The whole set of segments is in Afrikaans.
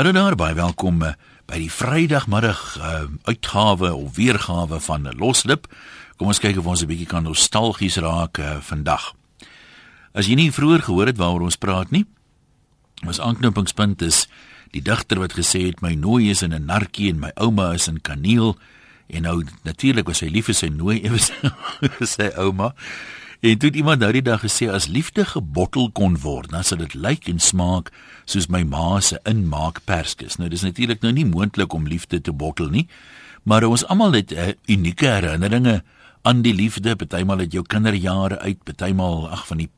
Hallo daar, baie welkom uh, by die Vrydagmiddag uh, uitgawe of weergawe van Loslip. Kom ons kyk of ons 'n bietjie kan nostalgies raak uh, vandag. As jy nie vroeër gehoor het waaroor ons praat nie, ons aanknopingspunt is die digter wat gesê het my nooi is in 'n narkie en my ouma is in kaneel en nou natuurlik was hy lief vir sy nooi ewe sy ouma. En toe het iemand nou die dag gesê as liefde gebottel kon word, dan sou dit lyk en smaak soos my ma se inmaak perskes. Nou dis natuurlik nou nie moontlik om liefde te bottel nie, maar ons almal het uh, unieke herinneringe aan die liefde. Partymal het jou kinderjare uit, partymal ag van die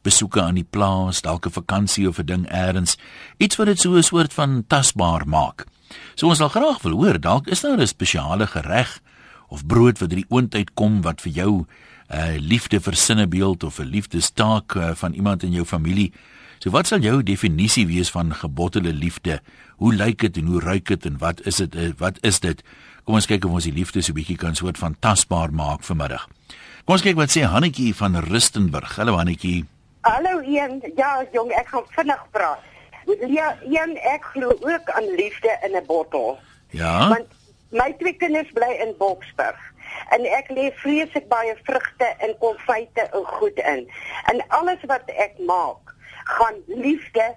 besoeke aan die plaas, dalk 'n vakansie of 'n ding elders, iets wat dit so 'n soort van tasbaar maak. So ons sal graag wil hoor, dalk is daar 'n spesiale gereg of brood wat uit die oond uitkom wat vir jou 'n uh, liefde vir sinnebeeld of 'n liefdestaak uh, van iemand in jou familie. So wat sal jou definisie wees van gebottelde liefde? Hoe lyk dit en hoe ruik dit en wat is dit? Uh, wat is dit? Kom ons kyk of ons die liefde so 'n bietjie kan soort van tasbaar maak vanmiddag. Kom ons kyk wat sê Hannetjie van Rustenburg. Hallo Hannetjie. Hallo een. Ja, jong, ek gaan vinnig praat. Ja, een ek glo ook aan liefde in 'n bottel. Ja. Want my twee kinders bly in Boksburg en ek lê vreeslik baie vrugte en konfyte en goed in. En alles wat ek maak, gaan liefde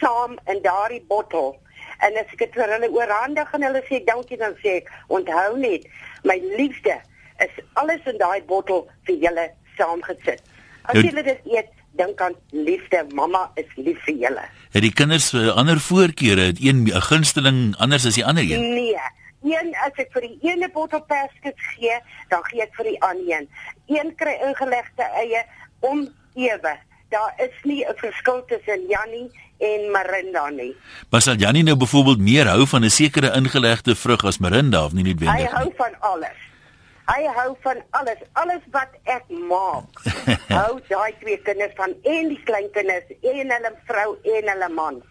saam in daardie bottel. En as ek dit vir hulle oorhandig en hulle sê dankie dan sê ek, onthou net, my liefde is alles in daai bottel vir julle saamgesit. As Nou- julle dit eet, dink aan liefde, mamma is lief vir julle. Het die kinders uh, ander voorkeure, het een 'n gunsteling anders as die ander een? Nee. Een as ek vir die ene bottel perskes gee, dan gee ek vir die ander een. Een kry ingelegde eie om ewe. Daar is nie 'n verskil tussen Jannie en Marinda nie. Maar sal Jannie nou byvoorbeeld meer hou van 'n sekere ingelegde vrug as Marinda of nie Hy noodwendig hou nie? van alles. Hy hou van alles. Alles wat ek maak. hou daai twee kinders van en die klein kinders en hulle vrou en hulle man.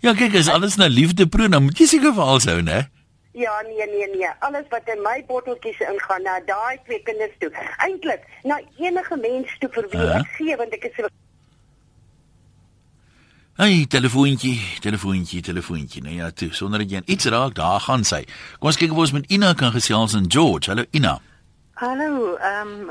Ja, kyk, as alles na liefde proe, dan moet jy seker vir alshou, né? Ja, nee nee nee. Alles wat in my botteltjies ingaan na daai twee kinders toe. Eintlik na enige mens toe vir wie Ja. ek gee want ek is so Hey, telefoontjie, telefoontjie, telefoontjie. Nee ja, toe, sonder dat jy iets raak, daar gaan sy. Kom ons kyk of ons met Ina kan gesels in George. Hallo Ina. Hallo, ehm um,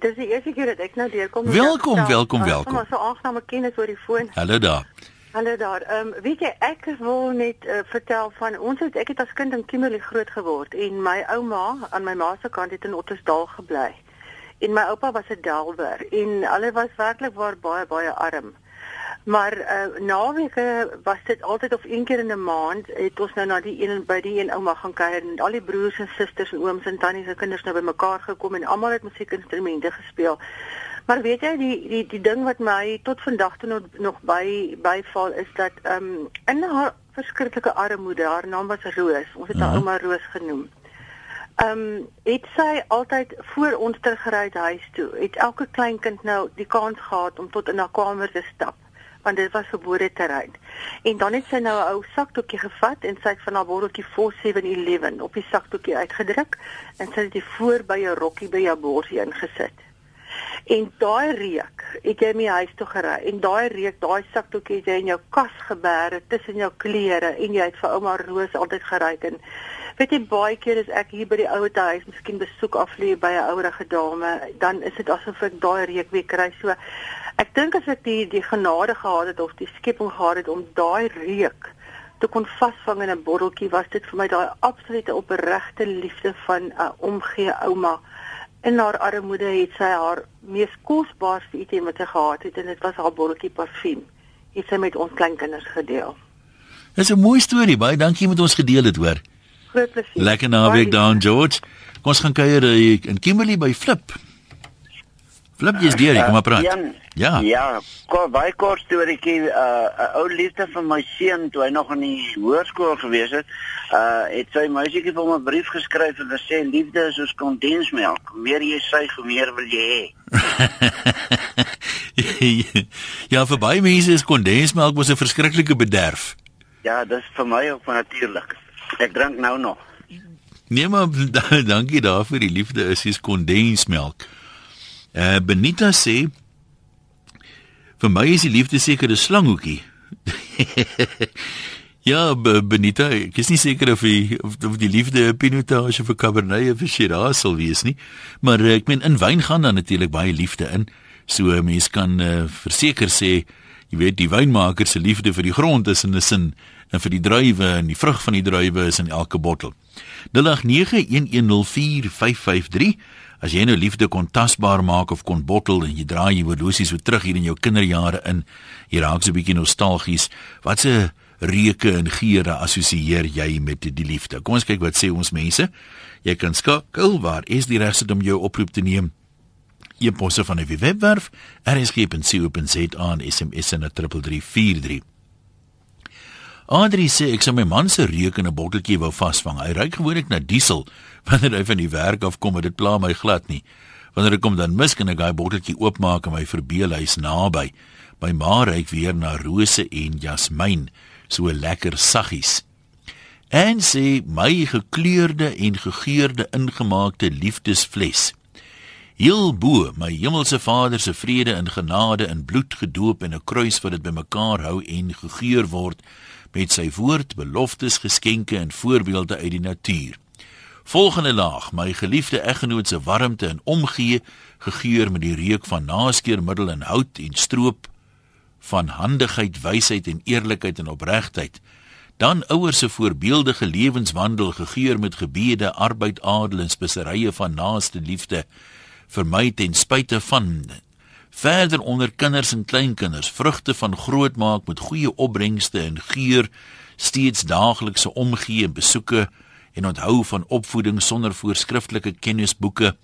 dis die eerste keer dat ek nou deurkom. Welkom, welkom, welkom. Ons so aangename kennis oor die foon. Hallo daar. Hallo daar. Ehm um, weet jy, ek wil net uh, vertel van ons het ek het as kind in Kimberley groot geword en my ouma aan my ma se kant het in Ottersdal gebly. En my oupa was 'n delwer en hulle was werklik waar baie baie arm. Maar uh, naweke was dit altyd of een keer in 'n maand het ons nou na die een by die een ouma gaan kuier en al die broers en susters en ooms en tannies en kinders nou bymekaar gekom en almal het musiekinstrumente gespeel. Maar weet jy die die die ding wat my tot vandag toe nog, nog by byval is dat ehm um, in haar verskriklike armoede, haar naam was Roos. Ons het haar Mhm. ouma Roos genoem. Ehm um, het sy altyd voor ons teruggery het huis toe. Het elke klein kind nou die kans gehad om tot in haar kamer te stap want dit was verbode terrein. En dan het sy nou 'n ou sakdoekie gevat en sy het van haar botteltjie 4711 op die sakdoekie uitgedruk en sy het dit voor by 'n rokkie by haar borsie ingesit. En daai reuk, het jy my huis toe gery en daai reuk, daai sakdoekie het jy in jou kas gebeere tussen jou klere en jy het vir ouma Roos altyd geryk en weet jy baie keer as ek hier by die ouete huis miskien besoek aflê by 'n ouerige dame, dan is dit asof ek daai reuk weer kry. So ek dink as ek die die genade gehad het of die skepping gehad het om daai reuk te kon vasvang in 'n botteltjie, was dit vir my daai absolute opregte liefde van 'n uh, omgee ouma. In haar armoede het sy haar mees kosbaarste item wat sy gehad het en dit was haar botteltjie parfuum. Het sy met ons kleinkinders gedeel. Dis 'n mooi storie. Baie dankie met ons gedeel het, hoor. Groot plesier. Lekker naweek daar in George. Kom ons gaan kuier eh, in Kimberley by Flip. Flip, jy's deur, kom maar praat. Jan, Ja. Ja, ko, baie kort storieetjie. 'n uh, ou liefde van my seun toe hy nog in die hoërskool gewees het, uh het sy meisietjie vir hom 'n brief geskryf en gesê liefde is soos kondensmelk. Meer jy suig, hoe meer wil jy hê. ja, vir baie mense is kondensmelk mos 'n verskriklike bederf. Ja, dis vir my ook natuurlik. Ek drink nou nog. Nee maar dankie daarvoor. Die liefde is soos kondensmelk. Eh uh, Benita sê vir my is die liefde seker 'n slanghoekie. Ja, Benita, ek is nie seker of die of, of die liefde pinotage vir Cabernet of Shiraz sal wees nie, maar eh, ek meen in wyn gaan dan natuurlik baie liefde in. So 'n mens kan uh, verseker sê, jy weet, die wynmaker se liefde vir die grond is in 'n sin en vir die druiwe en die vrug van die druiwe is in elke bottel. 0891104553 As jy nou liefde kon tasbaar maak of kon bottel en jy draai jy horlosie so terug hier in jou kinderjare in, jy raak so 'n bietjie nostalgies. Wat se reuke en geure assosieer jy met die, die liefde? Kom ons kyk wat sê ons mense. Jy kan skakel waar is die regte om jou oproep te neem? Jy posse van 'n webwerf, rsg.co.za aan SMS na 3343. Adri sê ek sou my man se reuk in 'n botteltjie wou vasvang. Hy ry gewoonlik na diesel wanneer hy van die werk af kom, dit pla my glad nie. Wanneer ek kom dan mis kan ek daai botteltjie oopmaak en my verbeel hy's naby. My ma ryk weer na rose en jasmiin, so lekker saggies. En sê my gekleurde en gegeurde ingemaakte liefdesfles. Heel bo, my hemelse Vader se vrede en genade in bloed gedoop en 'n kruis wat dit bymekaar hou en gegeur word met sy woord, beloftes, geskenke en voorbeelde uit die natuur. Volgende laag, my geliefde eggenoot se warmte en omgee, gegeur met die reuk van naskeermiddel en hout en stroop van handigheid, wysheid en eerlikheid en opregtheid. Dan ouers se voorbeeldige lewenswandel gegeur met gebede, arbeid, adel en speserye van naaste liefde vir my ten spyte van verder onder kinders en kleinkinders vrugte van grootmaak met goeie opbrengste en geur steeds daaglikse omgee en besoeke en onthou van opvoeding sonder voorskriftelike kennisboeke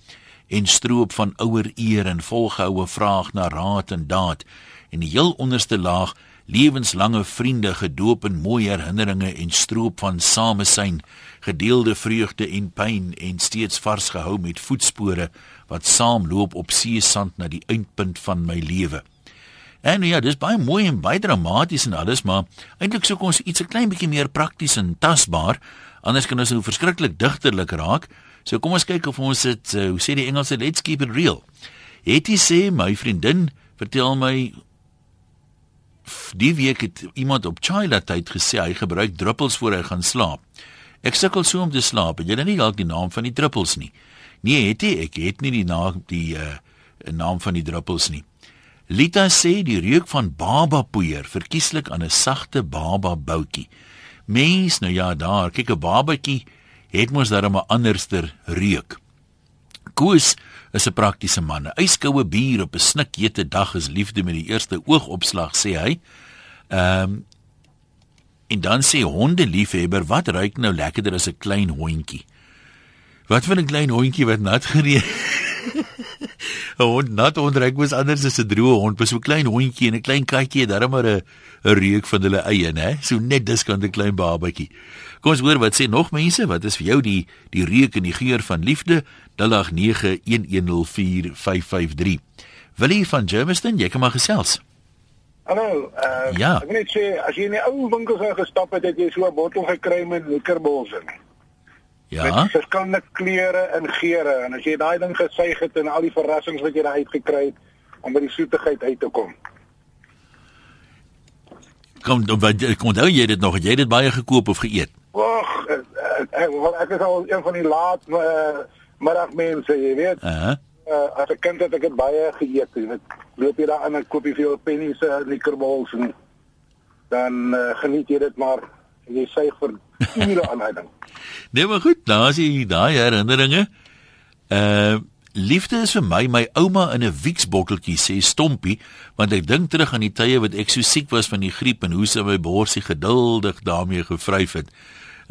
en stroop van ouer eer en volgehoue vraag na raad en daad en die heel onderste laag lewenslange vriende gedoop in mooi herinneringe en stroop van samesyn gedeelde vreugde en pyn en steeds vars gehou met voetspore wat saamloop op seesand na die eindpunt van my lewe. En ja, dis baie mooi en baie dramaties en alles, maar eintlik soek ons iets 'n klein bietjie meer prakties en tasbaar, anders kan ons nou verskriklik digterlik raak. So kom ons kyk of ons dit, uh, hoe sê die Engelse, let's keep it real. Hetty sê my vriendin vertel my die week het iemand op Chila tyd gesê hy gebruik druppels voor hy gaan slaap. Ek sukkel so om te slaap. Jy weet nie dalk die naam van die druppels nie. Nee, het jy, ek het nie die naam die uh, naam van die druppels nie. Lita sê die reuk van baba poeier verkieslik aan 'n sagte baba boutjie. Mens, nou ja, daar, kyk 'n babatjie het mos darem 'n anderster reuk. Koos is 'n praktiese man. 'n Yskoue bier op 'n snikhete dag is liefde met die eerste oogopslag, sê hy. Ehm um, en dan sê hondeliefhebber, wat ruik nou lekkerder as 'n klein hondjie? Wat van 'n klein hondjie wat nat gereed? 'n Hond nat ondryk was anders as 'n droë hond, maar so 'n klein hondjie en 'n klein katjie het darem maar 'n 'n reuk van hulle eie, né? So net dis kan 'n klein babatjie. Kom ons hoor wat sê nog mense, wat is vir jou die die reuk en die geur van liefde? 0891104553. Willie van Germiston, jy kom maar gesels. Hallo, uh, ja. ek net sê as jy in die ou winkels gestap het, het jy so 'n bottel gekry met likkerbols in. Ja. Met verskillende kleure en geure en as jy daai ding gesuig het en al die verrassings wat jy daar uitgekry het om by die soetigheid uit te kom. Kom, wat kom dan jy dit nog, jy het dit baie gekoop of geëet? Wag, ek, ek, ek is al een van die laat uh, middagmense, jy weet. Uh -huh. uh, as 'n kind het ek dit baie geëet, jy weet. Loop jy daar in en koop jy vir jou pennies uh, likkerbols en dan uh, geniet jy dit maar jy suig vir ure aan hy ding. Nee, maar goed, daar's jy daai herinneringe. Uh liefde is vir my my ouma in 'n Wieks botteltjie sê stompie, want ek dink terug aan die tye wat ek so siek was van die griep en hoe sy my borsie geduldig daarmee gevryf het.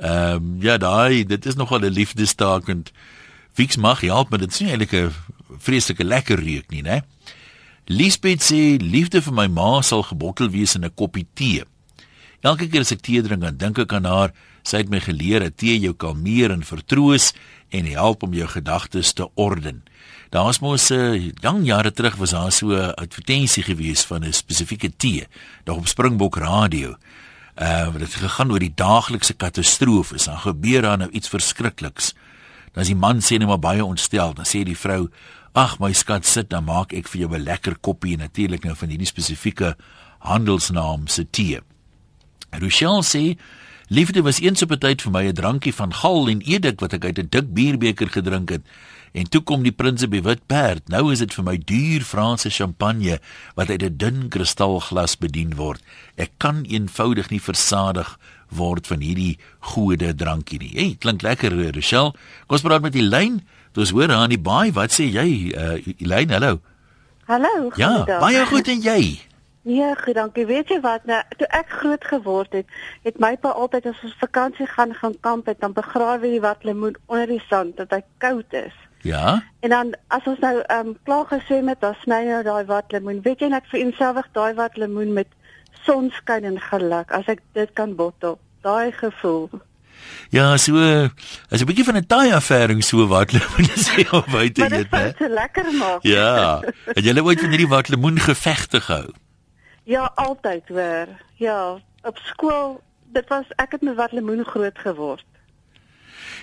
Ehm um, ja, daai, dit is nogal 'n liefdestaak en Wieks mag help, maar dit is nie eintlik 'n vreeslike lekker reuk nie, né? Liesbeth sê liefde vir my ma sal gebottel wees in 'n koppie tee. Elke keer as ek tee drink, dan dink ek aan haar. Sy het my geleer dat tee jou kalmeer en vertroos en help om jou gedagtes te orden. Daar's mos 'n uh, lang jare terug was daar so 'n advertensie gewees van 'n spesifieke tee, nog op Springbok Radio. Uh wat het gegaan oor die daaglikse katastrofe. Dan gebeur daar nou iets verskrikliks. Dan as die man sê net maar baie ontstel, dan sê die vrou: "Ag my skat, sit dan maak ek vir jou 'n lekker koppie natuurlik nou van hierdie spesifieke handelsnaam se tee." Rochelle sê Liefde was eens op 'n tyd vir my 'n drankie van gal en edik wat ek uit 'n dik bierbeker gedrink het. En toe kom die prins op die wit perd. Nou is dit vir my duur Franse champagne wat uit 'n dun kristalglas bedien word. Ek kan eenvoudig nie versadig word van hierdie goeie drankie nie. Hey, klink lekker, Rochelle. Kom ons praat met die lyn. Dis hoor aan die baai. Wat sê jy, uh, Elaine? Hallo. Hallo. Ja, baie goed en jy? Ja, goed, dankie. Weet jy wat, nou, toe ek groot geword het, het my pa altyd as ons vakansie gaan gaan kamp het, dan begrawe hy wat lemoen onder die sand dat hy koud is. Ja. En dan as ons nou ehm um, klaar geswem het, dan sny nou daai wat lemoen. Weet jy net vir eenselfig daai wat lemoen met sonskyn en geluk, as ek dit kan bottel. Daai gevoel. Ja, so as 'n bietjie van 'n taai ervaring so wat lemoen sê op buite eet, dit hè. is so lekker maak. Ja. Het jy ooit van hierdie wat lemoen gevegte gehou? Ja, altyd hoor. Ja, op skool, dit was ek het met wat lemoen groot geword.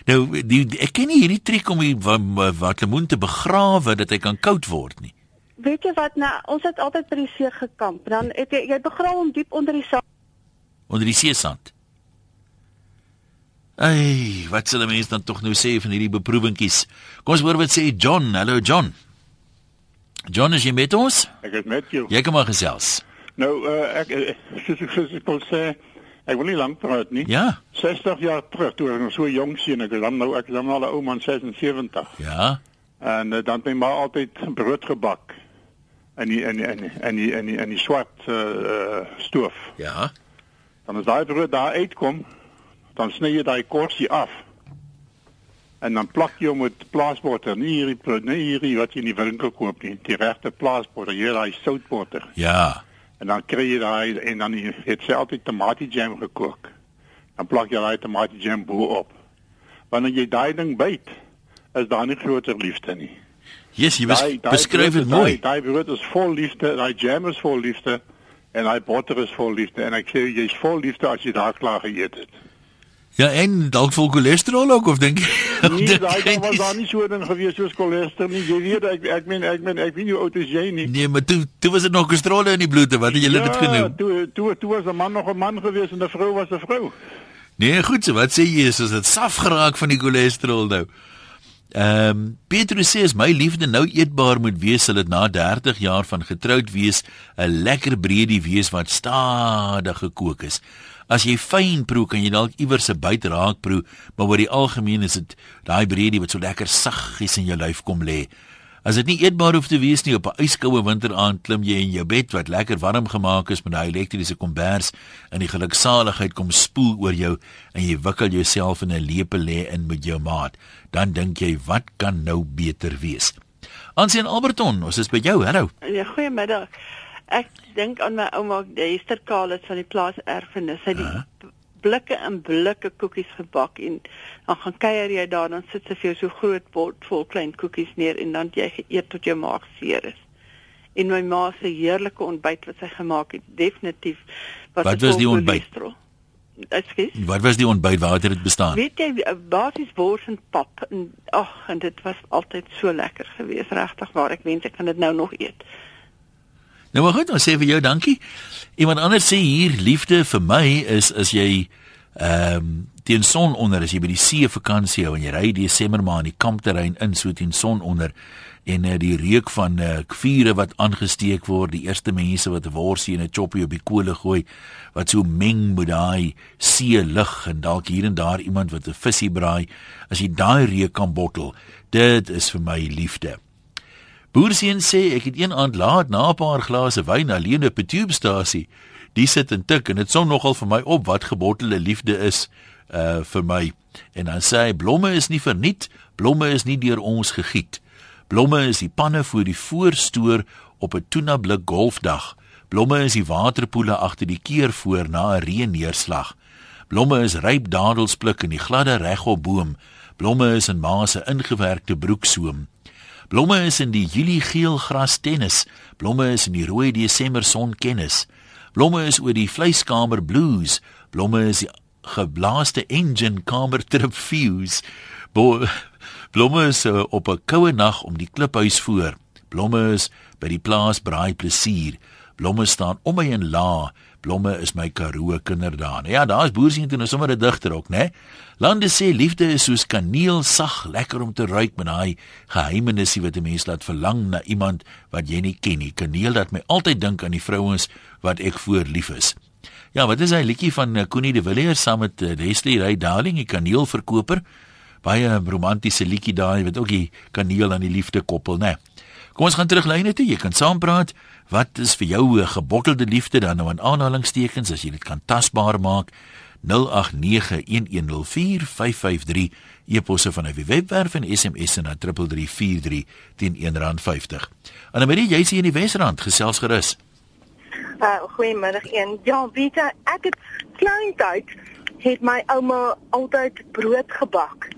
Nou, die, die ek ken nie hierdie triek om die wa- wat lemoen te begrawe dat hy kan koud word nie. Weet jy wat nou, ons het altyd by die see gekamp. Dan het jy, jy begrawe hom diep onder die sand. onder die seesand. Ai, wat sal 'n mens dan tog nou sê van hierdie beproewingkies? Kom ons hoor wat sê John. Hallo John. John, is jy met ons? Ek is met jou. Jy kom maar gesels. Nou uh, ek uh, soos ek soos ek wil sê, ek wil nie lank praat nie. Ja. 60 jaar terug toe ek nog so jonk sien ek dan nou ek is dan al 'n ou man 76. Ja. En uh, dan het my ma altyd brood gebak. In die in die in die in die in die, in die swart uh, stoof. Ja. Dan as daai brood daar uitkom, dan sny jy daai korsie af. En dan plak jy hom met plaasbotter, nie hierdie nie hierdie wat jy in die winkel koop nie, die regte plaasbotter, jy daai soutbotter. Ja. En dan kry jy daai en dan het sy altyd tomatiejam gekook. Dan plak jy daai tomatiejam bo-op. Wanneer jy daai ding byt, is daar nie groter liefde nie. Yes, jy bes Daai- daai beskryf dit mooi. Daai brood is vol liefde, daai jam is vol liefde en daai botter is vol liefde en ek sê jy's vol liefde as jy daar klaar geëet het. Ja, en dalk vol cholesterol ook of dink jy? Nee, daai ding was daar nie so ding gewees soos cholesterol nie. Jy weet ek ek meen ek meen ek weet nie hoe oud is jy nie. Nee, maar toe toe was dit nog cholesterol in die bloed, wat het julle dit genoem? toe toe toe was 'n man nog 'n man gewees en 'n vrou was 'n vrou. Nee, goed so. Wat sê as dit saf geraak van die cholesterol nou? Ehm um, Petrus sê as my liefde nou eetbaar moet wees, sal dit na 30 jaar van getroud wees 'n lekker breedie wees wat stadig gekook is. As jy fyn proe, kan jy dalk iewers 'n byt raak proe, maar oor die algemeen is dit daai breedie wat so lekker saggies in jou lyf kom lê. As dit nie eetbaar hoef te wees nie op 'n yskoue winteraand klim jy in jou bed wat lekker warm gemaak is met daai elektriese kombers en die geluksaligheid kom spoel oor jou en jy wikkel jouself in 'n lepel in met jou maat. Dan dink jy wat kan nou beter wees? Aansien Alberton, ons is by jou. Hallo. Ja, goeiemiddag. Ek dink aan my ouma Esther Kalis van die plaas erfenis. Sy het die blikke en blikke koekies gebak en dan gaan kuier jy daar dan sit sy vir jou so groot bord vol klein koekies neer en dan jy geëet tot jou maag seer is. En my ma se heerlike ontbyt wat sy gemaak het, definitief was Wat was die ontbyt? Ekskuus. Wat was die ontbyt waar het dit bestaan? Weet jy eh, basies wors en pap en ag en dit was altyd so lekker geweest regtig waar ek wens ek kan dit nou nog eet. Nou maar goed, ons sê vir jou dankie. Iemand anders sê hier liefde vir my is as jy ehm um, teen son onder as jy by die see vakansie hou en jy ry Desember maar in die kampterrein in so teen son onder en uh, die reuk van uh, vure wat aangesteek word, die eerste mense wat 'n worsie en 'n choppie op die kole gooi wat so meng met daai see lig en dalk hier en daar iemand wat 'n visie braai, as jy daai reuk kan bottel, dit is vir my liefde. Boerseun sê ek het een aand laat na 'n paar glase wyn alleen op 'n tubestasie. Die sit en tik en dit som nogal vir my op wat gebottelde liefde is uh vir my. En dan sê hy blomme is nie verniet, blomme is nie deur ons gegiet. Blomme is die panne voor die voorstoor op 'n tuna blik golfdag. Blomme is die waterpoele agter die keer voor na 'n reënneerslag. Blomme is ryp dadelspluk in die gladde regop boom. Blomme is in ma se ingewerkte broeksoom. Blomme is in die Julie geel gras tennis. Blomme is in die rooi Desember son kennis. Blomme is oor die vleiskamer blues. Blomme is die geblaaste engine kamer trip fuse. Bo blomme is uh, op 'n koue nag om die kliphuis voor. Blomme is by die plaas braai plesier. Blomme staan om my in la Blomme is my Karoo kinderdae. Nou ja, daar's boerseun toe nou sommer 'n digter ook, né? Lande sê liefde is soos kaneel sag, lekker om te ruik met daai geheimenisie wat 'n mens laat verlang na iemand wat jy nie ken nie. Kaneel laat my altyd dink aan die vrouens wat ek voor lief is. Ja, wat is hy liedjie van Connie de Villiers saam met uh, Leslie Ray Darling, die kaneelverkoper? Baie romantiese liedjie daai wat ook die kaneel aan die liefde koppel, né? Kom ons gaan terug lyne toe. Jy kan saampraat. Wat is vir jou 'n gebottelde liefde dan nou in aanhalingstekens as jy dit kan tasbaar maak? 0891104553 e-posse van 'n webwerf en SMS na 3343 teen R1.50. Annelie, jy sien in die Wesrand gesels gerus. Uh goeiemiddag een. Ja, weet jy, ek het klein tyd het my ouma altyd brood gebak.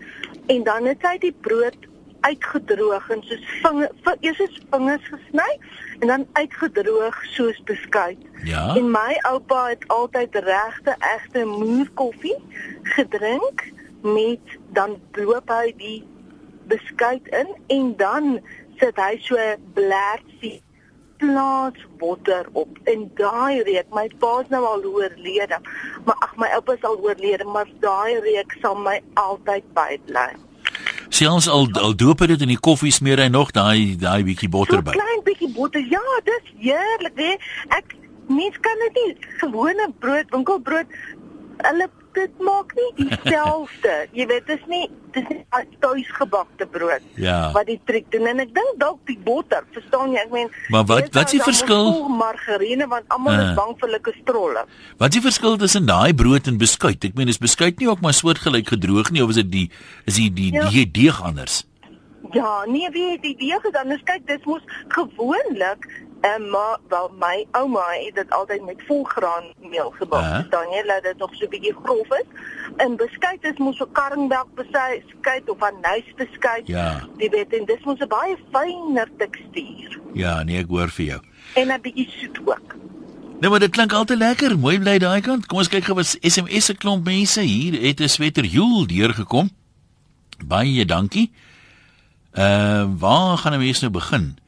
En dan het sy die brood uitgedroog en soos vinger eers is vingers gesny en dan uitgedroog soos beskuit. Ja. En my oupa het altyd regte egte moerkoffie gedrink met dan loop hy die beskuit in en dan sit hy so blertjie plaas botter op en daai reuk my pa's nou al oorlede maar ag my oupa is al oorlede maar daai reuk sal my altyd bybly Selfs al al doop dit in die koffie smeer hy nog daai daai bietjie botter by. So klein bietjie botter. Ja, dis heerlik, hè. Ek mens kan dit nie gewone brood, winkelbrood hulle dit maak nie dieselfde. Jy weet, dis nie dis nie tuisgebakte brood Ja. wat die triek doen en ek dink dalk die botter, verstaan jy? Ek meen Maar wat- wat is die verskil? Margarine want almal Ah. is bang vir hulle kastrolle. Wat is die verskil tussen daai brood en beskuit? Ek meen is beskuit nie ook maar soortgelyk gedroog nie of is dit die is die die, Ja. die deeg anders? Ja, nee, wie die deeg is anders. Kyk, dit mos gewoonlik en maar wel my ouma het dit altyd met volgraanmeel gebak. Ah. Uh. Dan jy laat dit nog so 'n bietjie grof is. En beskuit is mos so karringmelk beskuit of anys beskuit. Ja. Jy weet, en dis mos 'n baie fynner tekstuur Ja, nee, ek hoor vir jou. en 'n bietjie soet ook. Nee, maar dit klink altyd lekker. Mooi bly daai kant. Kom ons kyk gou wat SMS se klomp mense hier het 'n sweter Joel deurgekom. Baie dankie. Ehm uh, waar gaan 'n mens nou begin?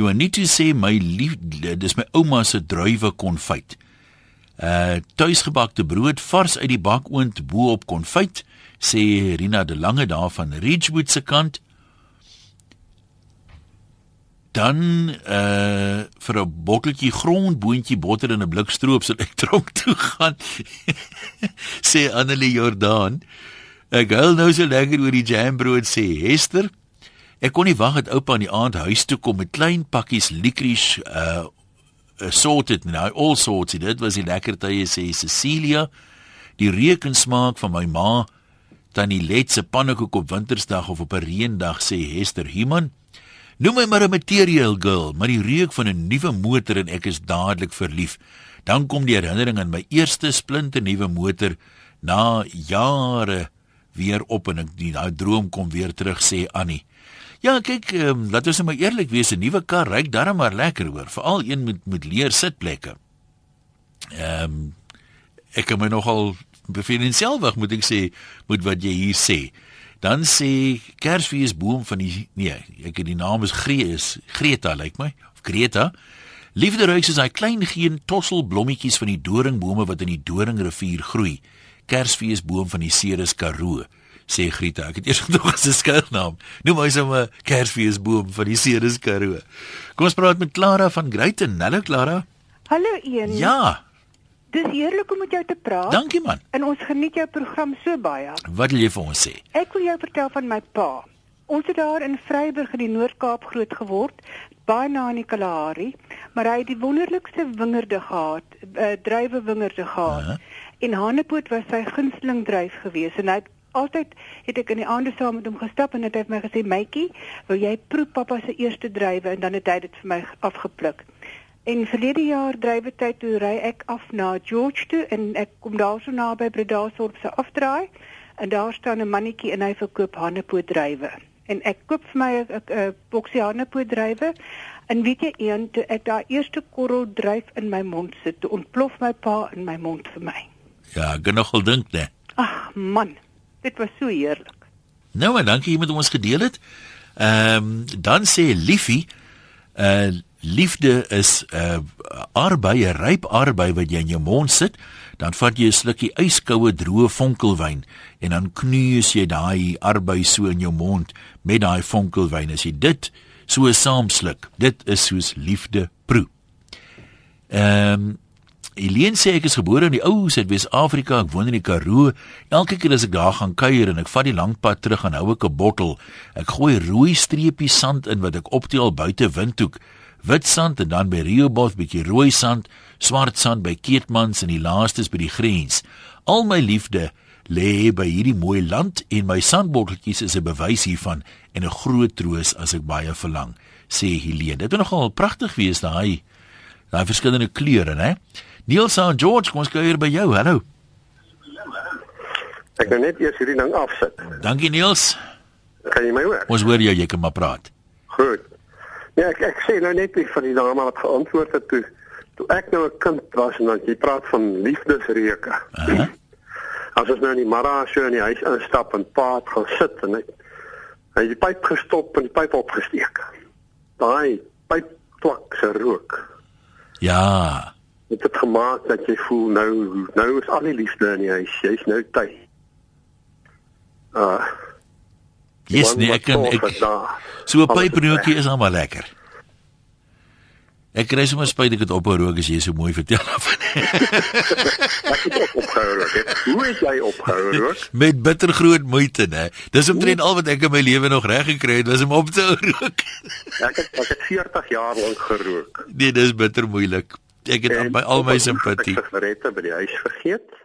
You need to say my lief dis my ouma se druiwe konfyt. Uh tuisgebakte brood vars uit die bakoond bo op konfyt sê Rina de Lange daar van Ridgewood se kant. Dan uh vir 'n botteltjie grondboontjie botter in 'n blik stroop sal ek tronk toe gaan. sê Annelie Jordaan. Ek hou nou so lekker oor die jambrood sê Hester. Ek kon nie wag dat oupa in die aand huis toe kom met klein pakkies licorice uh assorted nou all sorts dit was die lekker tye sê Cecilia. Die reuk en smaak van my ma tannie Let se pannekoek op wintersdag of op 'n reendag sê Hester Human. Noem my maar 'n material girl maar die reuk van 'n nuwe motor en ek is dadelik verlief. Dan kom die herinnering aan my eerste splinte nuwe motor na jare weer op en ek die daai droom kom weer terug sê Annie Ja, kyk, um, laat ons nou maar eerlik wees, 'n nuwe kar ryk darm maar lekker hoor, veral een met met leer sitplekke. Ehm um, ek kan my nogal beveel in selfwag moet ek sê met wat jy hier sê. Dan sê Kersfees boom van die nee, ek het die naam is Grees, Greta lyk my of Greta. Liefde ruik soos daai klein geen tosselblommetjies van die doringbome wat in die Doringrivier groei. Kersfees boom van die Ceres Karoo sê Grieta. Ek het eers gedog as 'n skuilnaam. Noem my sommer Kersfeesboom van die Ceres Karoo. Kom ons praat met Clara van Greyten. Hallo Clara. Hallo Ian. Ja, Dis heerlik om met jou te praat. dankie man. En ons geniet jou program so baie. Wat wil jy vir ons sê? Ek wil jou vertel van my pa. Ons het daar in Vryburg in die Noord-Kaap groot geword, baie na in die Kalahari, maar hy het die wonderlikste wingerde gehad, uh, druiwe wingerde gehad. Aha. En Hanepoot was sy gunsteling druif gewees en hy het altyd het ek in die aande saam met hom gestap en het hy vir my gesê, "Mytjie, wil jy proe pappa se eerste druiwe?" En dan het hy dit vir my afgepluk. En verlede jaar drywe-tyd toe ry ek af na George toe en ek kom daar so naby Bredasdorp se afdraai en daar staan 'n mannetjie en hy verkoop hanepootdrywe. En ek koop vir my 'n- boksie hanepootdrywe en weet jy een toe ek daai eerste korrel dryf in my mond sit, toe ontplof my pa in my mond vir my. Ja, ek kan nogal dink, né? Ag man, dit was so heerlik. Nou maar dankie met ons gedeel het. Ehm um, dan sê Liefie uh Liefde is 'n uh, arbei, 'n ryp arbei wat jy in jou mond sit, dan vat jy 'n slukkie yskoue droë vonkelwyn en dan kneus jy daai arbei so in jou mond met daai vonkelwyn. As jy dit so saamsluk, dit is soos liefde proe. Ehm um, Eileen sê ek is gebore in die ou Suid-Afrika, ek woon in die Karoo. Elke keer as ek daar gaan kuier en ek vat die lang pad terug en hou ek 'n bottel, ek gooi rooi streepies sand in wat ek optel buite windhoek wit sand en dan by Rioboth bietjie rooi sand, swart sand by Keetmans en die laaste is by die grens. Al my liefde lê by hierdie mooi land en my sandbotteltjies is 'n bewys hiervan en 'n groot troos as ek baie verlang, sê Helene. Dit is nogal pragtig wees daai daai verskillende kleure, né? Niels en George, kom ons kyk hier by jou. Hallo. Ek kan net eers hierdie ding afsit. Dankie Niels. Kan jy my hoor? Ons hoor jou, jy kan maar praat. Goed. Ja, ek ek sê nou net nie vir die dame wat geantwoord het toe toe ek nou 'n kind was en dan jy praat van liefdesreuke. Uh -huh. As ons nou in die Mara so in die huis instap en paat gaan sit en hy hy die pyp gestop en die pyp opgesteek. Daai pyp twak se rook. Ja. Dit het gemaak dat jy voel nou nou is al die liefde in die huis. Jy's nou tyd. Uh Yes, nee, ek kan ek So 'n pyprokie is almal lekker. Ek kry sommer spyt ek het ophou rook as jy so mooi vertel af. ek het ook ophou rook. Hoe het jy ophou rook? Met bitter groot moeite, né? Dis omtrent al wat ek in my lewe nog reg gekry het, was om op te hou rook. ek het ek het 40 jaar lank gerook. Nee, dis bitter moeilik. Ek het en, by al my simpatie sigarette by die huis vergeet.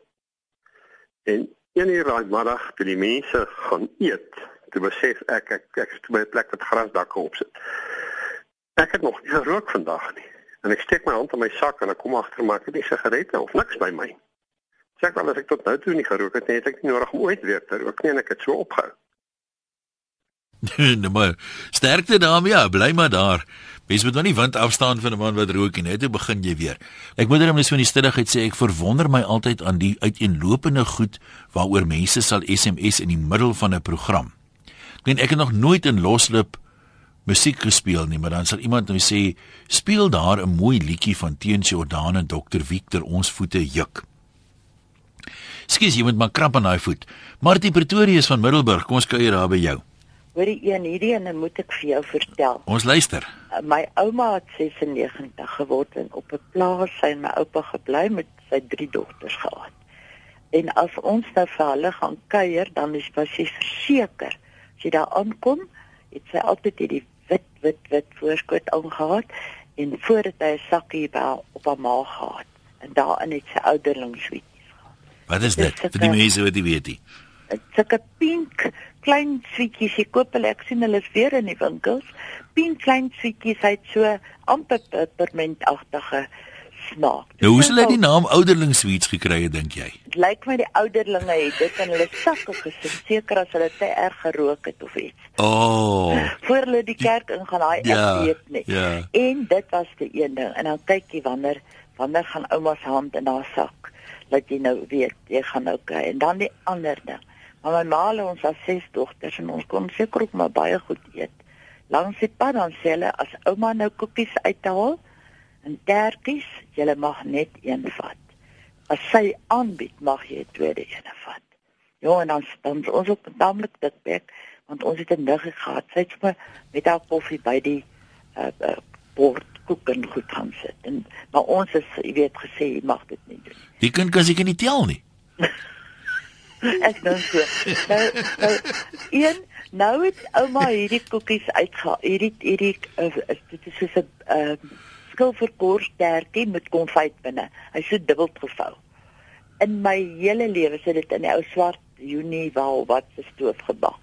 En een uur daai middag toe die mense gaan eet, toe besef ek ek ek is by 'n plek wat grasdakke op sit. Ek het nog nie gerook vandag nie. En ek steek my hand in my sak en ek kom agter maar ek het nie sigarette of niks by my. Sê ek wel as ek tot nou toe nie gerook het nie, het ek nie nodig om ooit weer te rook nie en ek het so opgehou. nee maar sterkte daarmee, ja, bly maar daar. Mens moet nou nie wind afstaan van 'n man wat rook nie. Net begin jy weer. Ek moet net so in die stilligheid sê ek verwonder my altyd aan die uiteenlopende goed waaroor mense sal SMS in die middel van 'n program. Ek weet ek het nog nooit in loslip musiek gespeel nie, maar dan sal iemand nou sê, "Speel daar 'n mooi liedjie van Teens Jordan en Dr. Victor ons voete juk." Skus, jy moet maar krap aan daai voet. Martie Pretoria is van Middelburg. Kom ons kuier daar by jou. Hoorie een hierdie en moet ek vir jou vertel. Ons luister. Uh, my ouma het 96 geword en op 'n plaas sy en my oupa gebly met sy drie dogters gehad. En as ons nou vir hulle gaan kuier, dan is was sy verseker, as jy daar aankom, het sy altyd hierdie wit wit wit voorskoot aangehad en voordat hy 'n sakkie by op haar maag gehad en daarin het sy ouderlingssweeties gehad. Wat is dit? Vir die mense wat dit weet nie. Sulke pink klein sweetjies, jy koop hulle, ek sien hulle is weer in die winkels. Pink klein sweetjies, hy't so amper peppermintagtige smaak. Nou, hoe hy die naam ouderlingssweets gekry het dink jy? Dit lyk my die ouderlinge het dit in hulle sakke gesit, seker as hulle te erg gerook het of iets. Oh. Voor hulle die kerk ingaan, daai Ja, ek weet nie. ja. En dit was die een ding. En dan kyk jy wanneer wanneer gaan ouma se hand in haar sak, dat jy nou weet, jy gaan nou kry. En dan die ander ding. Maar my ma het ons as ses dogters en ons kon seker ook maar baie goed eet. Langs die pad dan sê hulle as ouma nou koekies uithaal en tertjies, jy mag net een vat. As sy aanbied, mag jy 'n tweede een vat. Ja, en dan dan ons op taamlik dik bek want ons het 'n niggie gehad. Sy het sommer met haar koffie by die uh, uh bord koek en goed gaan sit. En maar ons is, jy weet, gesê jy mag dit nie doen. Die kind kan seker nie tel nie. Ek dink so. Nou, nou een nou het ouma hierdie koekies uitgehaal. Hierdie hierdie uh, dit is soos 'n uh, skilverkorstertjie met konfyt binne. Hy's so dubbel gevou. In my hele lewe sit dit in 'n ou swart Junie wal wat se stoof gebak.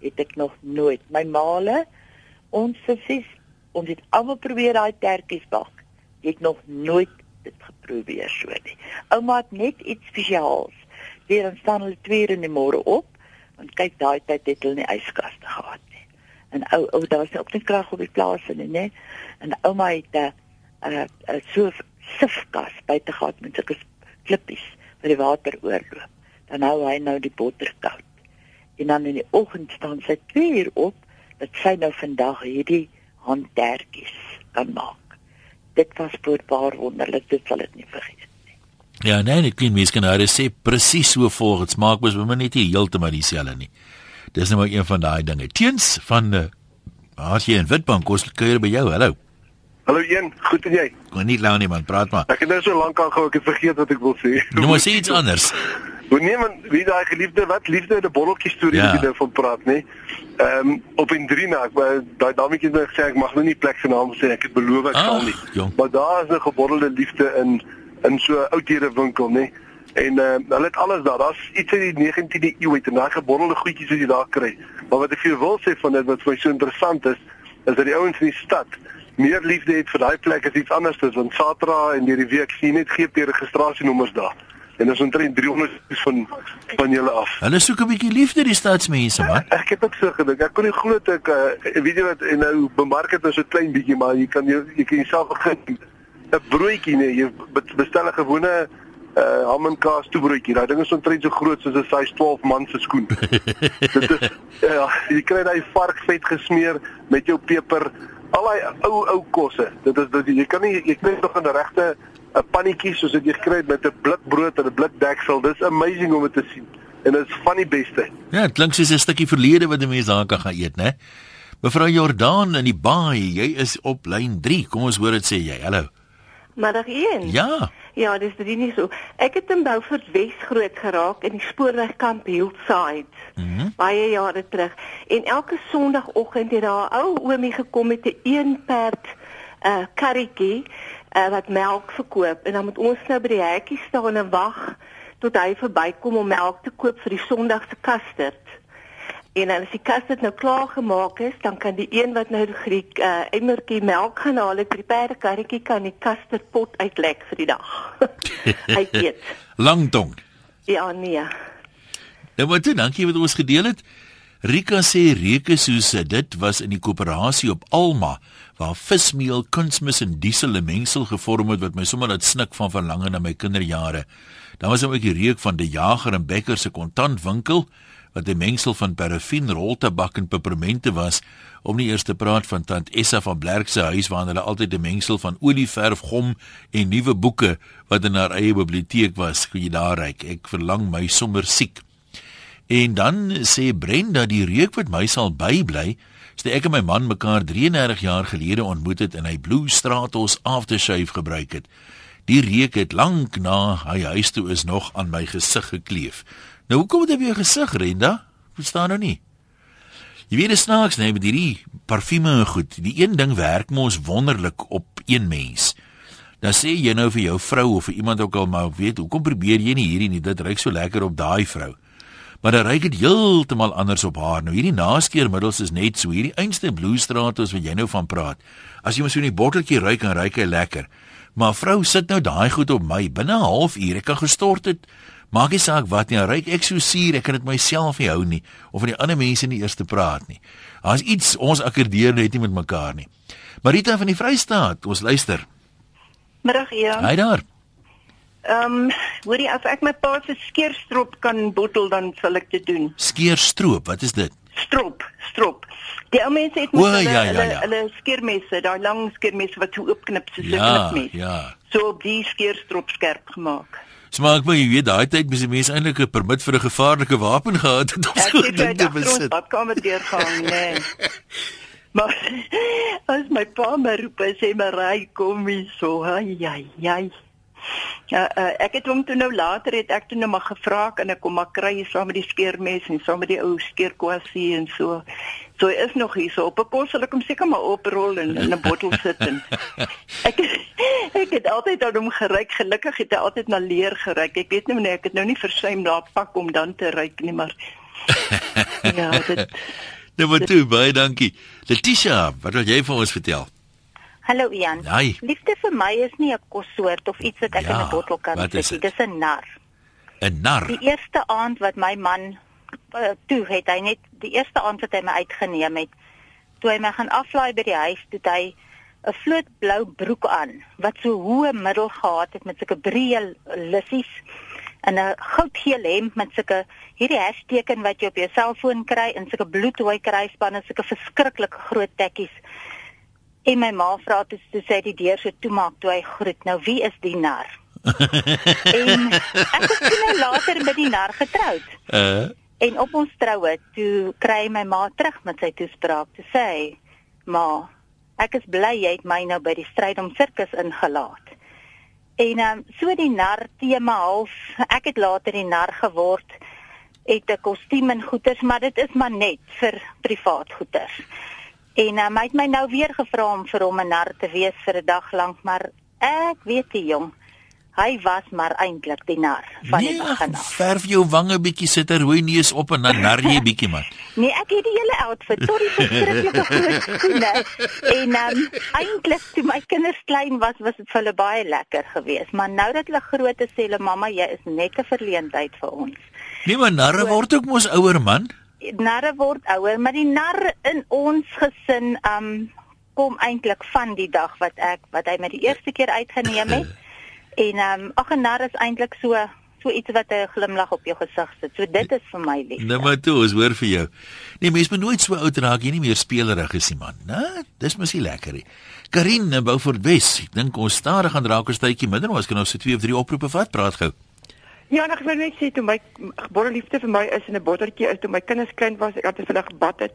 Het ek nog nooit. My maale ons sissies, ons het almal probeer daai tertjies bak. Ek het nog nooit dit geprobeer so nie. Ouma het net iets spesiaals weer dan staan hulle 2 uur in die môre op want kyk daai tyd het hulle nie yskaste gehad nie. En ou ou daar was ook nie krag op die plaas nie, nê? En ouma het 'n uh, uh, so sifkas buite gehad met sulke klippies vir die water oorloop. Dan hou hy nou die botter koud. En dan in die oggend staan sy 2 uur op dat sy nou vandag hierdie handtertjies kan maak. dit was boetbaar wonderlik, dit sal ek nie vergeet. Ja, nee, ek kan mens kan nou sê presies so volg. Dit smaak mos maar net nie heeltemal dieselfde nie. Dis nou maar een van daai dinge. Teens van uh, as jy in Witbank kos kuier by jou. Hallo. Hallo een, goed en jy? Kon nie lau nie man, praat maar. Ek het nou so lank al gehou ek het vergeet wat ek wil sê. Nou maar sê iets anders. Hoe nee man, wie daai geliefde wat liefde in 'n botteltjie storie Ja. wat jy nou van praat, nê? Ehm um, op in Drina, ek wou- daai dametjie het my gesê ek mag nou nie plek se naam sê, ek het beloof ek sal nie. jong. Maar daar is 'n gebottelde liefde in in so 'n oudhede winkel, nê? En ehm uh, hulle het alles daar. Daar's iets uit die 19de eeu uit en daai gebottelde goedjies wat jy daar kry. Maar wat ek vir jou wil sê van dit wat vir my so interessant is, is dat die ouens in die stad meer liefde het vir daai plek as iets anders is want Satra en hierdie week sien net GP registrasienommers daar. En ons omtrent 300 van van julle af. Hulle soek 'n bietjie liefde die stadsmense man. Ek het ook so gedink. Ek kon nie glo dat ek uh, weet jy wat en nou bemark dit nou so klein bietjie maar jy kan jou jy kan jouself begin 'n broodjie nee, jy be- bestel 'n gewone uh ham en kaas toebroodjie. Daai ding is omtrent so groot soos 'n size 12 man se skoen. dit is ja, jy kry daai varkvet gesmeer met jou peper, al daai ou ou kosse. Dit is dit jy kan nie jy kry nog in 'n regte 'n pannetjie soos dit jy het met 'n blik brood en 'n blik deksel. Dis amazing om dit te sien. En dit is van die beste. Ja, dit klink soos 'n stukkie verlede wat 'n mens daar kan gaan eet, né? Mevrou Jordaan in die baai, jy is op lyn 3. Kom ons hoor dit sê jy. Hallo. Middag 1. Ja. Ja, dis dit nie so. Ek het in Beaufort Wes groot geraak in die spoorwegkamp Hillside. Mm Baie jare terug. En elke Sondagoggend het daar 'n ou oomie gekom met 'n een perd uh karretjie uh, wat melk verkoop en dan moet ons nou by die hekkie staan en wag tot hy verbykom om melk te koop vir die Sondag se kasterd. En dan as die kasterd nou klaar gemaak is, dan kan die een wat nou die uh, emmertjie melk gaan haal het by die perdekarretjie kan die kasterdpot uitlek vir die dag. hy eet. Langtong. Ja, nee. Nou maar toe, dankie wat ons gedeel het. Rika sê reuke soos eh, dit was in die koöperasie op Alma waar vismeel, kunsmis en diesel 'n mengsel gevorm het wat my sommer laat snik van verlange na my kinderjare. Dan was ook die reuk van die Jager en Becker se kontantwinkel wat 'n mengsel van parafin, roltabak en pepermente was, om nie eers te praat van tant Essa van Blerk se huis waar hulle altyd 'n mengsel van olieverf, gom en nuwe boeke wat in haar eie biblioteek was, kon jy daar ryk. Ek verlang my sommer siek. En dan sê Brenda die reuk wat my sal bybly, is dat ek en my man mekaar 33 jaar gelede ontmoet het en hy Blue Stratos aftershave gebruik het. Die reuk het lank na hy huis toe is nog aan my gesig gekleef. Nou hoekom het hy weer gesig, Brenda? Verstaan nou nie. Jy weet dit snaaks nee met hierdie parfume en goed. Die een ding werk mos wonderlik op een mens. Dan sê jy nou vir jou vrou of vir iemand ook al maar weet, hoekom probeer jy nie hierdie nie? Dit ruik so lekker op daai vrou maar dan ryk dit heeltemal anders op haar. Nou hierdie naskeermiddels is net so hierdie einste Blue Stratos wat jy nou van praat. As jy mos so die botteltjie ruik en ruik hy lekker. Maar vrou sit nou daai goed op my binne 'n halfuur. Ek kan gestort het. Maak nie saak wat nie, ryk ek so suur, ek kan dit myself nie hou nie of van die ander mense nie eers te praat nie. Daar's iets ons akkerdeer net nie met mekaar nie. Marita van die Vrystaat, ons luister. Middag Ian. Hy daar. Ehm, um, hoorie as ek my pa se skeerstrop kan bottel dan sal ek dit doen. Skeerstroop, wat is dit? Strop, strop. Die ou mense het O, mos hulle ja, ja, hulle, ja. hulle skeermesse, daai lang skeermesse wat so oopknip soos 'n Ja, knipmes. ja. So op die skeerstrop skerp gemaak. Smaak my, jy weet daai tyd moes die mense eintlik 'n permit vir 'n gevaarlike wapen gehad het om Ek so ding te agter ons besit. badkamer deurgaan, nee. Maar as my pa my roep en sê my ry kom hier so, ai ai ai. Ja, uh, ek het hom toe nou later het ek toe nou maar gevra en ek kom maar kry saam met die skeermes en saam met die ou skeerkwassie en so. So hy is nog hier so op 'n kos sal ek hom seker maar oprol en in 'n bottel sit en ek ek het altyd aan hom geryk. Gelukkig het hy altyd na leer geryk. Ek weet nie ek het nou nie versuim daar pak om dan te ryk nie, maar ja, dit Nou maar toe, baie dankie. Letitia, wat wil jy vir ons vertel? Hallo Ian. Hi. Liefde vir my is nie 'n kossoort of iets wat ek Ja, in 'n bottel kan sit nie. Dis 'n nar. 'n Nar. Die eerste aand wat my man uh, toe het hy net die eerste aand wat hy my uitgeneem het, toe hy my gaan aflaai by die huis, toe het hy 'n vlootblou broek aan wat so hoë middel gehad het met sulke breë lissies en 'n goudgeel hemp met sulke hierdie hashteken wat jy op jou selfoon kry en sulke bloedrooi kruisbande, sulke verskriklike groot tekkies. En my ma vra toe toe sy die deur so toemaak toe hy groet. Nou wie is die nar? en ek het toe nou later met die nar getroud. Uh En op ons troue toe kry my ma terug met sy toespraak te sê: "Ma, ek is bly jy het my nou by die stryd om sirkus ingelaat." En ehm um, so die nar tema half, ek het later die nar geword het 'n kostuum en goeders, maar dit is maar net vir privaat goeders. En um, hy het my nou weer gevra om vir hom 'n nar te wees vir 'n dag lank, maar ek weet die jong, hy was maar eintlik die nar van die nee, begin af. verf jou wange bietjie sit 'n rooi neus op en dan nar jy bietjie man. Nee, ek het die hele outfit tot die verskriklike groot skoene. En um, eintlik toe my kinders klein was, was dit vir hulle baie lekker geweest, maar nou dat hulle groot is, sê hulle mamma, jy is net 'n verleentheid vir ons. Nee, maar narre word ook mos ouer man. narre word ouer, maar die nar in ons gesin um kom eintlik van die dag wat ek wat hy my die eerste keer uitgeneem het. En um ag 'n nar is eintlik so so iets wat 'n glimlag op jou gesig sit. So dit is vir my lief. Nou maar toe, ons hoor vir jou. Nee, mens moet nooit so oud raak jy nie meer spelerig is nie man. Né? Dis mos nie lekker nie. Karin in Beaufort Wes. Ek dink ons stadig gaan raak 'n tydjie minder, maar ons kan nou so twee of drie oproepe vat, praat gou. Ja, en ek wil net sê toe my gebore liefde vir my is in 'n botteltjie is toe my kinders klein was, ek altyd vir hulle gebad het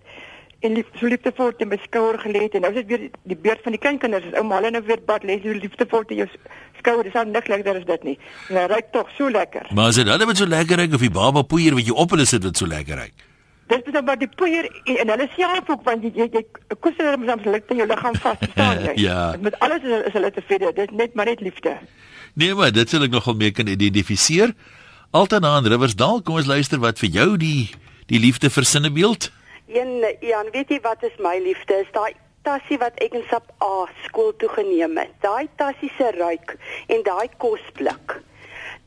en lief, so liefdevol in my skouer gelê het en nou is dit weer die beurt van die kleinkinders. Is ouma hulle nou weer bad lê so liefdevol in jou skouer. Dis al niks lekkerder as dit nie. En hy ruik tog so lekker. Maar as dit hulle wat so lekker ruik of die baba poeier wat jy op hulle sit wat so lekker ruik. Dis net maar die poeier en, en hulle self ook want jy jy, jy kus hulle soms lik in jou liggaam vas, verstaan jy? Ja. Met alles is, is hulle tevrede. Dis net maar net liefde. Nee, maar dit sal ek nogal mee kan identifiseer. Altanaan Riversdal, kom ons luister wat vir jou die die liefde vir sinnebeeld. Een Jan, weet jy wat is my liefde? Is daai tassie wat ek in sap A skool toe geneem het. Daai tassie se ruik en daai kosblik.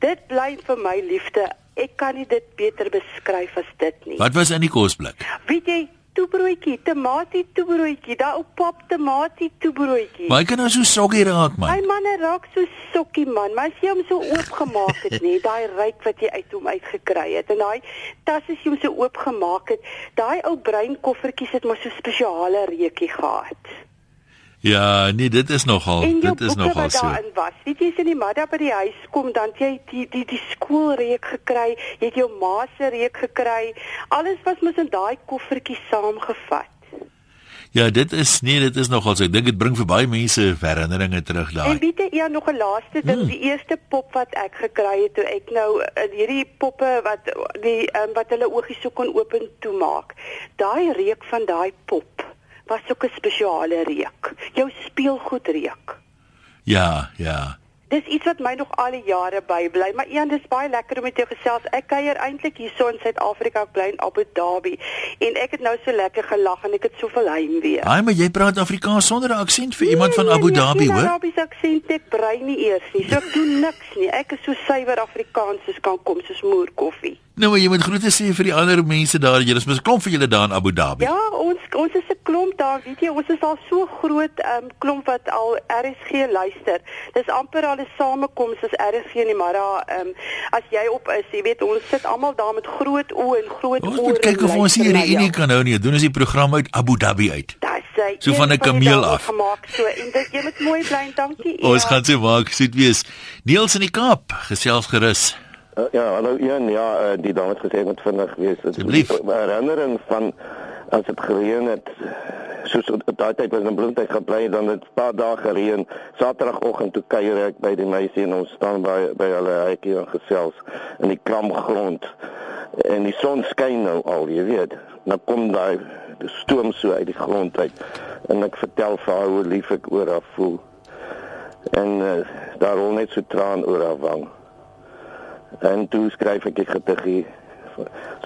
Dit bly vir my liefde. Ek kan nie dit beter beskryf as dit nie. Wat was in die kosblik? Weet jy, toebroodjie, tamatie toebroodjie, daai op pap tamatie toebroodjie. Maar hy kan nou so soggy raak man. Hy manne raak so sokkie man, maar as jy hom so oopgemaak het nie, daai ryk wat jy uit hom uitgekry het en daai tas as jy hom so oopgemaak het, daai ou bruin koffertjies het mos so spesiale reukie gehad. Ja, nee, dit is nogal, en dit is nogal so. daarin was. Weet jy as jy in die middag by die huis kom, dan jy die die die skoolreuk gekry, jy het jou ma se reuk gekry. Alles was mos in daai koffertjie saamgevat. Ja, dit is nee, dit is nogal so. Ek dink dit bring vir baie mense herinneringe terug En daai. weet jy, ja, nog 'n laaste ding, Hmm. die eerste pop wat ek gekry het toe ek nou in hierdie poppe wat die um, wat hulle oogies so kon oop en toemaak. Daai reuk van daai pop was ook 'n spesiale reuk. Jou speelgoed reuk. Ja, ja. Dis iets wat my nog al die jare bybly, maar Ian, dis baie lekker om met jou gesels. Ek kuier eintlik hierso in Suid-Afrika, ek bly in Abu Dhabi en ek het nou so lekker gelag en ek het soveel heimwee. Ai, maar jy praat Afrikaans sonder 'n aksent vir iemand van Abu Dhabi, Nee, hoor? Arabiese aksent ek brei nie eers nie. So ek doen niks nie. Ek is so suiwer Afrikaans soos kan kom, soos moerkoffie. Nou, maar jy moet groete sê vir die ander mense daar. Julle is mos 'n klomp vir julle daar in Abu Dhabi. Ja, ons ons is 'n klomp daar, weet jy, ons is al so groot um, klomp wat al RSG luister. Dis amper al 'n samekoms as RSG in die middag. Um, as jy op is, jy weet, ons sit almal daar met groot oë en groot Ons ore. moet kyk of ons hier luister na 'n reunie jou. kan hou nie. Doen ons die program uit Abu Dhabi uit. Dis sy. So van 'n kameel af. gemaak so en dit jy moet mooi bly en dankie. Ons Ian. gaan so maak, soet wees. Niels in die Kaap, gesels gerus. Uh, ja, hallo Ian, ja, uh, die dame het gesê ek moet vinnig wees. Dit is 'n herinnering van as dit gereën het. Soos daai tyd was in Bloemfontein gebly dan het 'n paar dae gereën. Saterdagoggend toe kuier ek by die meisie en ons staan by by hulle huisie en gesels in die klam grond. En die son skyn nou al, jy weet. Nou kom daai stoom so uit die grond uit en ek vertel vir haar hoe lief ek oor haar voel. En uh, daar rol net so traan oor haar wang. En toe skryf ek die gediggie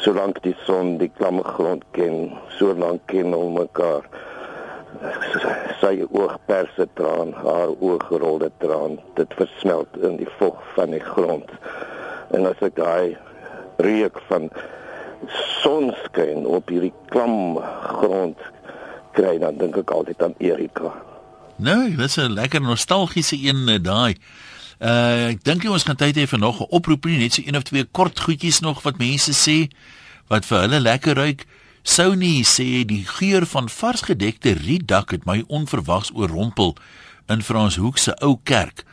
solank die son die klamme grond ken, solank ken ons mekaar. Sy oog perse traan, haar oog gerolde traan, dit versmelt in die vog van die grond. En as ek daai reuk van sonskyn op hierdie klam grond kry, dan dink ek altyd aan Erika. Nou, dis 'n lekker nostalgiese een eh, daai. Uh ek dink ons gaan tyd hê vir nog 'n oproep nie, net so een of twee kort goedjies nog wat mense sê wat vir hulle lekker ruik. Sony sê die geur van vars gedekte rietdak het my onverwags oorrompel in Franshoek se ou kerk.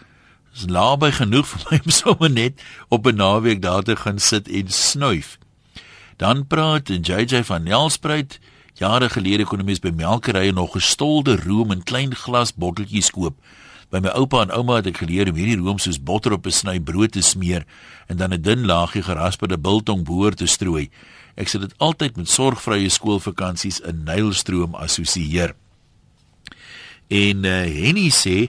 Dis naby genoeg vir my om sommer net op 'n naweek daar te gaan sit en snuif. Dan praat JJ van Nelspruit Jare gelede kon mens by melkerye nog gestolde room in klein glas botteltjies koop. By my oupa en ouma het ek geleer om hierdie room soos botter op 'n sny brood te smeer en dan 'n dun laagie gerasperde biltong boor te strooi. Ek sê dit altyd met sorgvrye skoolvakansies in Nylstroom assosieer. En uh, Henny sê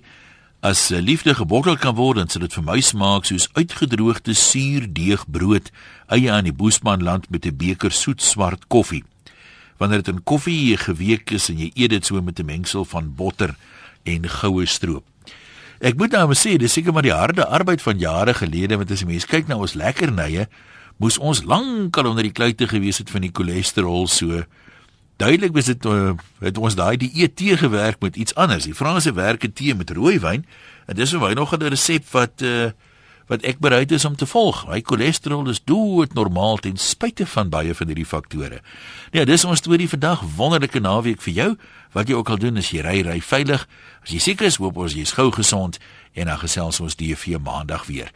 as liefde gebottel kan word, dan sal dit vir my smaak soos uitgedroogde suurdeegbrood, eie aan die Boesmanland met 'n beker soet swart koffie wanneer dit in koffie geweek is en jy eet dit so met 'n mengsel van botter en goue stroop. Ek moet nou sê, dis seker maar die harde arbeid van jare gelede want as jy mens kyk na ons lekkernye, moes ons lankal onder die kluite gewees het van die cholesterol so. Duidelik was dit uh, het ons daai die tee gewerk met iets anders. Die Franse werk het tee met rooiwyn en dis hoe hy nog 'n resep wat uh, wat ek bereid is om te volg. My cholesterol is dood normaal ten spyte van baie van hierdie faktore. Ja, dis ons storie vandag. Wonderlike naweek vir jou. Wat jy ook al doen, as jy ry, ry veilig. As jy siek is, hoop ons jy's gou gesond en dan gesels ons vir maandag weer.